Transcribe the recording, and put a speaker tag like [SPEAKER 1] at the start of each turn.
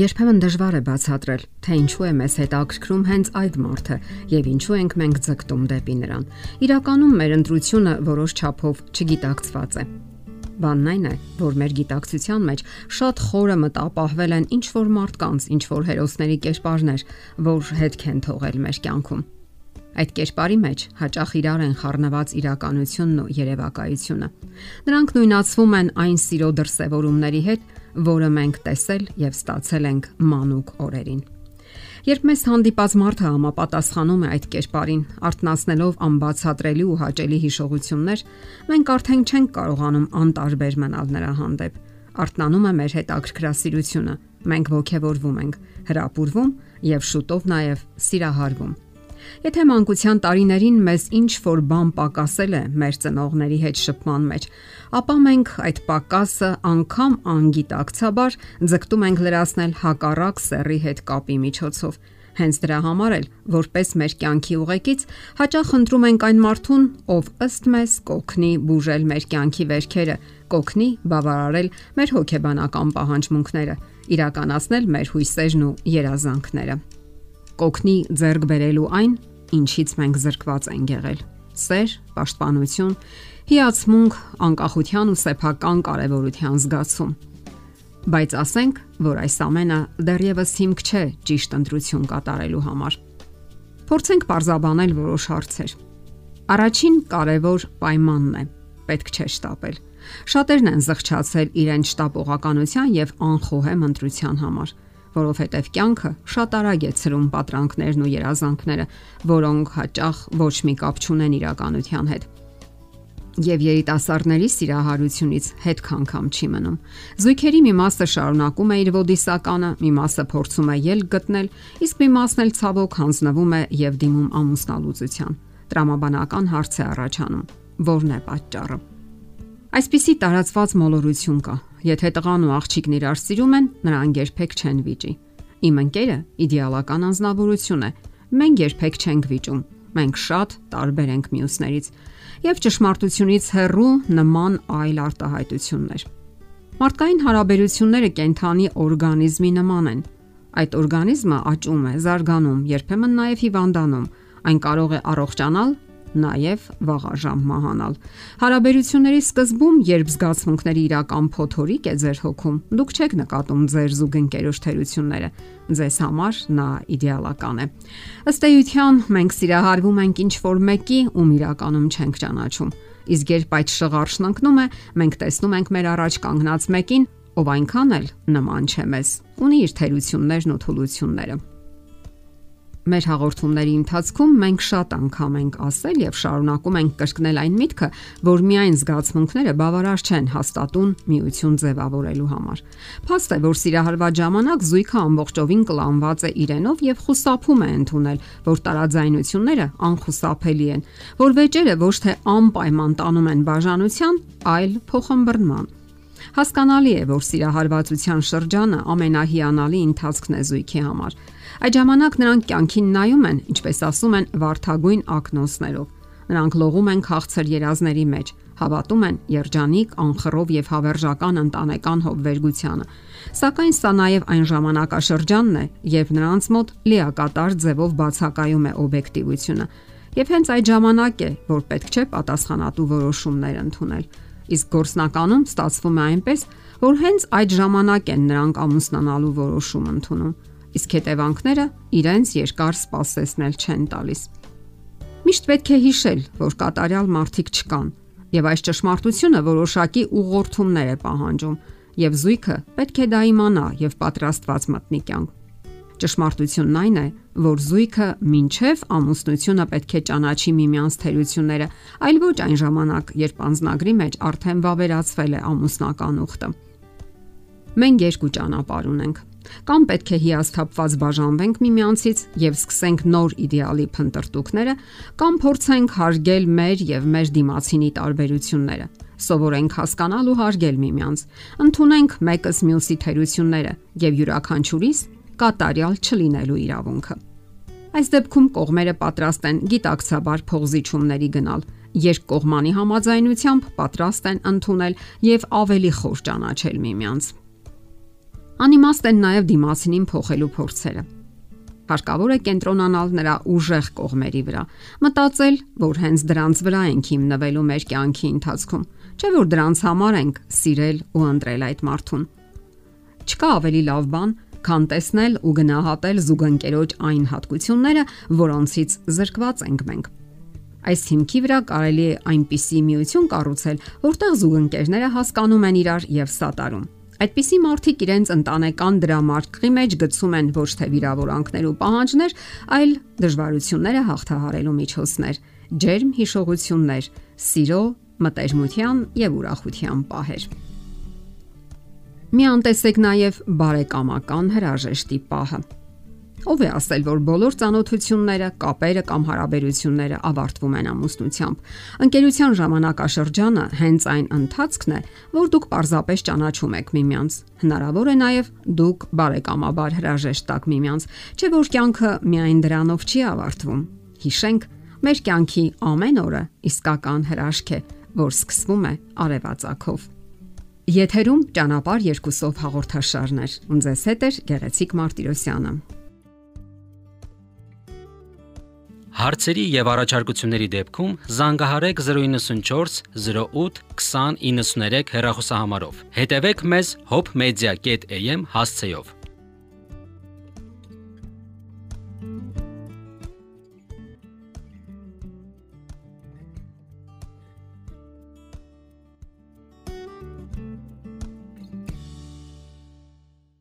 [SPEAKER 1] Երբեմն դժվար է բացատրել, թե ինչու է մեզ հետաքրքրում հենց այդ մարդը եւ ինչու ենք մենք ձգտում դեպի նրան։ Իրականում մեր ընտրությունը որոշ չափով չգիտակցված է։ Բանն այն է, որ մեր գիտակցության մեջ շատ խորը մտապահվել են ինչ որ մարդկանց, ինչ որ հերոսների կերպարներ, որ հետք են թողել մեր կյանքում։ Այդ կերպարի մեջ հաճախ իրար են խառնված իրականությունն ու երևակայությունը։ Նրանք նույնացվում են այն սիրո դրսևորումների հետ, որը մենք տեսել եւ ստացել ենք մանուկ օրերին։ Երբ մեզ հանդիպած մարդը համապատասխանում է այդ կերպարին, արտնասնելով անբացատրելի ու հաճելի հիշողություններ, մենք արդեն չենք կարողանում անտարբեր մնալ նրա հանդեպ։ Արտնանում է մեր հետաքրքրասիրությունը։ Մենք ողքեվորվում ենք, հրապուրվում եւ շուտով նաեւ սիրահարվում։ Եթե մանկության տարիներին մեզ ինչ որ բան պակասել է մեր ծնողների հետ շփման մեջ, ապա մենք այդ պակասը անգամ անգիտակցաբար ձգտում ենք լրացնել հակառակ սեռի հետ կապի միջոցով։ Հենց դրա համար էլ, որպես մեր կյանքի ուղեկից, հաճախ ընտրում ենք այն մարդուն, ով ըստ մեզ կոգնի բուժել մեր կյանքի վերքերը, կոգնի բավարարել մեր հոգեբանական պահանջմունքները, իրականացնել մեր հույսերն ու երազանքները կոգնի ձեռք բերելու այն, ինչից մենք զրկված ենք եղել։ Սեր, պաշտպանություն, հիացմունք, անկախության ու սեփական կարևորության զգացում։ Բայց ասենք, որ այս ամենը դեռևս հիմք չէ ճիշտ ընտրություն կատարելու համար։ Փորձենք parzabanել որոշ հարցեր։ Առաջին կարևոր պայմանն է՝ պետք չէ շտապել։ Շատերն են զղջացել իրենց շտապողականության եւ անխոհեմ ընտրության համար որովհետև կյանքը շատ արագ է ցրում պատրանքներն ու երազանքները, որոնք հաճախ ոչ մի կապ չունեն իրականության հետ եւ երիտասարդների սիրահարությունից հետ քանգամ չի մնում։ Զույգերի մի մասը շարունակում է իր ոդիսականը, մի մասը փորձում է ելք գտնել, իսկ մի մասն էլ ցավոք հանձնվում է եւ դիմում ամուսնալուծության։ Տրամաբանական հարց է առաջանում. ո՞րն է պատճառը։ Այսպիսի տարածված մոլորություն կա, Եթե տղան ու աղջիկն իրար սիրում են, նրանք երբեք չեն վիճի։ Իմ ընկերը իդեալական անznավորություն է։ Մենք երբեք չենք վիճում։ Մենք շատ տարբեր ենք մյուսներից եւ ճշմարտությունից հեռու նման այլ արտահայտություններ։ Մարդկային հարաբերությունները կենթանի օրգանիզմի նման են։ Այդ օրգանիզմը աճում է, զարգանում, երբեմն նաև հիվանդանում։ Այն կարող է առողջանալ նաև վաղաժամ մահանալ։ Հարաբերությունների սկզբում, երբ զգացմունքների իրական փոթորիկ է ձեր հոգում, դուք չեք նկատում ձեր զուգընկերոջ թերությունները։ Ձեզ համար նա իդեալական է։ Ըստ էության, մենք սիրահարվում ենք ինչ որ մեկի, ում իրականում չենք ճանաչում։ Իսկ երբ այդ շղարշն ընկնում է, մենք տեսնում ենք մեր առաջ կանգնած մեկին, ով այնքան էլ նման չէ մեզ։ Ունի իր թերություններն ու թուլությունները։ Մեր հաղորդումների ընթացքում մենք շատ անգամ ենք ասել եւ շարունակում ենք կրկնել այն միտքը, որ միայն զգացմունքները բավարար չեն հաստատուն միություն ձևավորելու համար։ Փաստ է, որ սիրահարված ժամանակ զույգը ամբողջովին կլանված է իրենով եւ խուսափում է ընդունել, որ տարաձայնությունները անխուսափելի են, որ վեճերը ոչ թե անպայման տանում են բաժանության, այլ փոխհմբռնման։ Հասկանալի է, որ սիրահարվածության շրջանը ամենահիանալի ընթացքն է զույգի համար Այդ ժամանակ նրանք կյանքին նայում են, ինչպես ասում են, վարթագույն ակնոցներով։ Նրանք լողում են քաղցր երազների մեջ, հավատում են երջանիկ, անխռով եւ հավերժական ընտանեկան հովվերգությանը։ Սակայն սա նաեւ այն ժամանակաշրջանն է, երբ նրանց մոտ լիակատար ձևով բացակայում է օբյեկտիվությունը։ Եվ հենց այդ ժամանակ է, որ պետք չէ պատասխանատու որոշումներ ընդունել իսկ գործնականում ստացվում է այնպես, որ հենց այդ ժամանակ են նրանք ամուսնանալու որոշում ընդունում, իսկ հետևանքները իրենց երկար սպասեսնել չեն տալիս։ Միշտ պետք է հիշել, որ կատարյալ մարդիկ չկան, եւ այս ճշմարտությունը որոշակի ուղղորդումներ է պահանջում, եւ զույգը պետք է դա իմանա եւ պատրաստված մտնի կյանք։ Ճշմարտությունն այն է, որ զույգը ինչև ամուսնությունը պետք է ճանաչի միմյանց թերությունները, այլ ոչ այն ժամանակ, երբ անznագրի մեջ արդեն վավերացվել է ամուսնական ուխտը։ Մենք երկու ճանապարհ ունենք Կամ պետք է հիասթափված բաժանվենք միմյանցից եւ սկսենք նոր իդեալի փնտրտուքները, կամ փորձենք հարգել մեր եւ մեր դիմացինի տարբերությունները սովորենք հասկանալ ու հարգել միմյանց, ընդունենք մեկս մյուսի թերությունները եւ յուրաքանչյուրիս կատարյալ չլինելու իրավունքը։ Այս դեպքում կողմերը պատրաստ են գիտակցաբար փողզիչումների գնալ, երբ կողմանի համաձայնությամբ պատրաստ են ընդունել եւ ավելի խոր ճանաչել միմյանց։ Անիմաստ են նաև դիմասինին փոխելու փորձերը։ Հարկավոր է կենտրոնանալ նրա ուժեղ կողմերի վրա, մտածել, որ հենց դրանց վրա ենք հիմնվելու մեր կյանքի ընթացքում, չէ՞ որ դրանց համար ենք սիրել ու ընտրել այդ մարդուն։ Չկա ավելի լավ բան, քան տեսնել ու գնահատել զուգընկերոջ այն հատկությունները, որոնցից զրկված ենք մենք։ Այս հիմքի վրա կարելի է այնպիսի միություն կառուցել, որտեղ զուգընկերները հասկանում են իրար եւ սատարում։ Այդպիսի մարդիկ իրենց ընտանեկան դրամարկղի մեջ գցում են ոչ թե վիրավորանքներ ու պահանջներ, այլ դժվարությունները հաղթահարելու միջոցներ, ջերմ հիշողություններ, սիրո, մտերմության եւ ուրախության պահեր։ Մի անտեսեք նաև բարեկամական հրաժեշտի պահը։ Ով է ասել, որ բոլոր ճանոթությունները, կապերը կամ հարաբերությունները ավարտվում են ամուսնությամբ։ Ընկերության ժամանակաշրջանը հենց այն ընթացքն է, որ դուք parzapes ճանաչում եք միմյանց։ Հնարավոր է նաև դուք բարեկամաբար հրաժեշտ տաք միմյանց, չէ՞ որ կյանքը միայն դրանով չի ավարտվում։ Հիշենք, մեր կյանքի ամեն օրը իսկական հրաշք է, որ սկսվում է արևածագով։ Եթերում ճանապար երկուսով հաղորդաշարներ։ Ունձես հետ է Գեղեցիկ Մարտիրոսյանը։
[SPEAKER 2] Հարցերի եւ առաջարկությունների դեպքում զանգահարեք 094 08 2093 հեռախոսահամարով։ Հետևեք մեզ hopmedia.am հասցեով։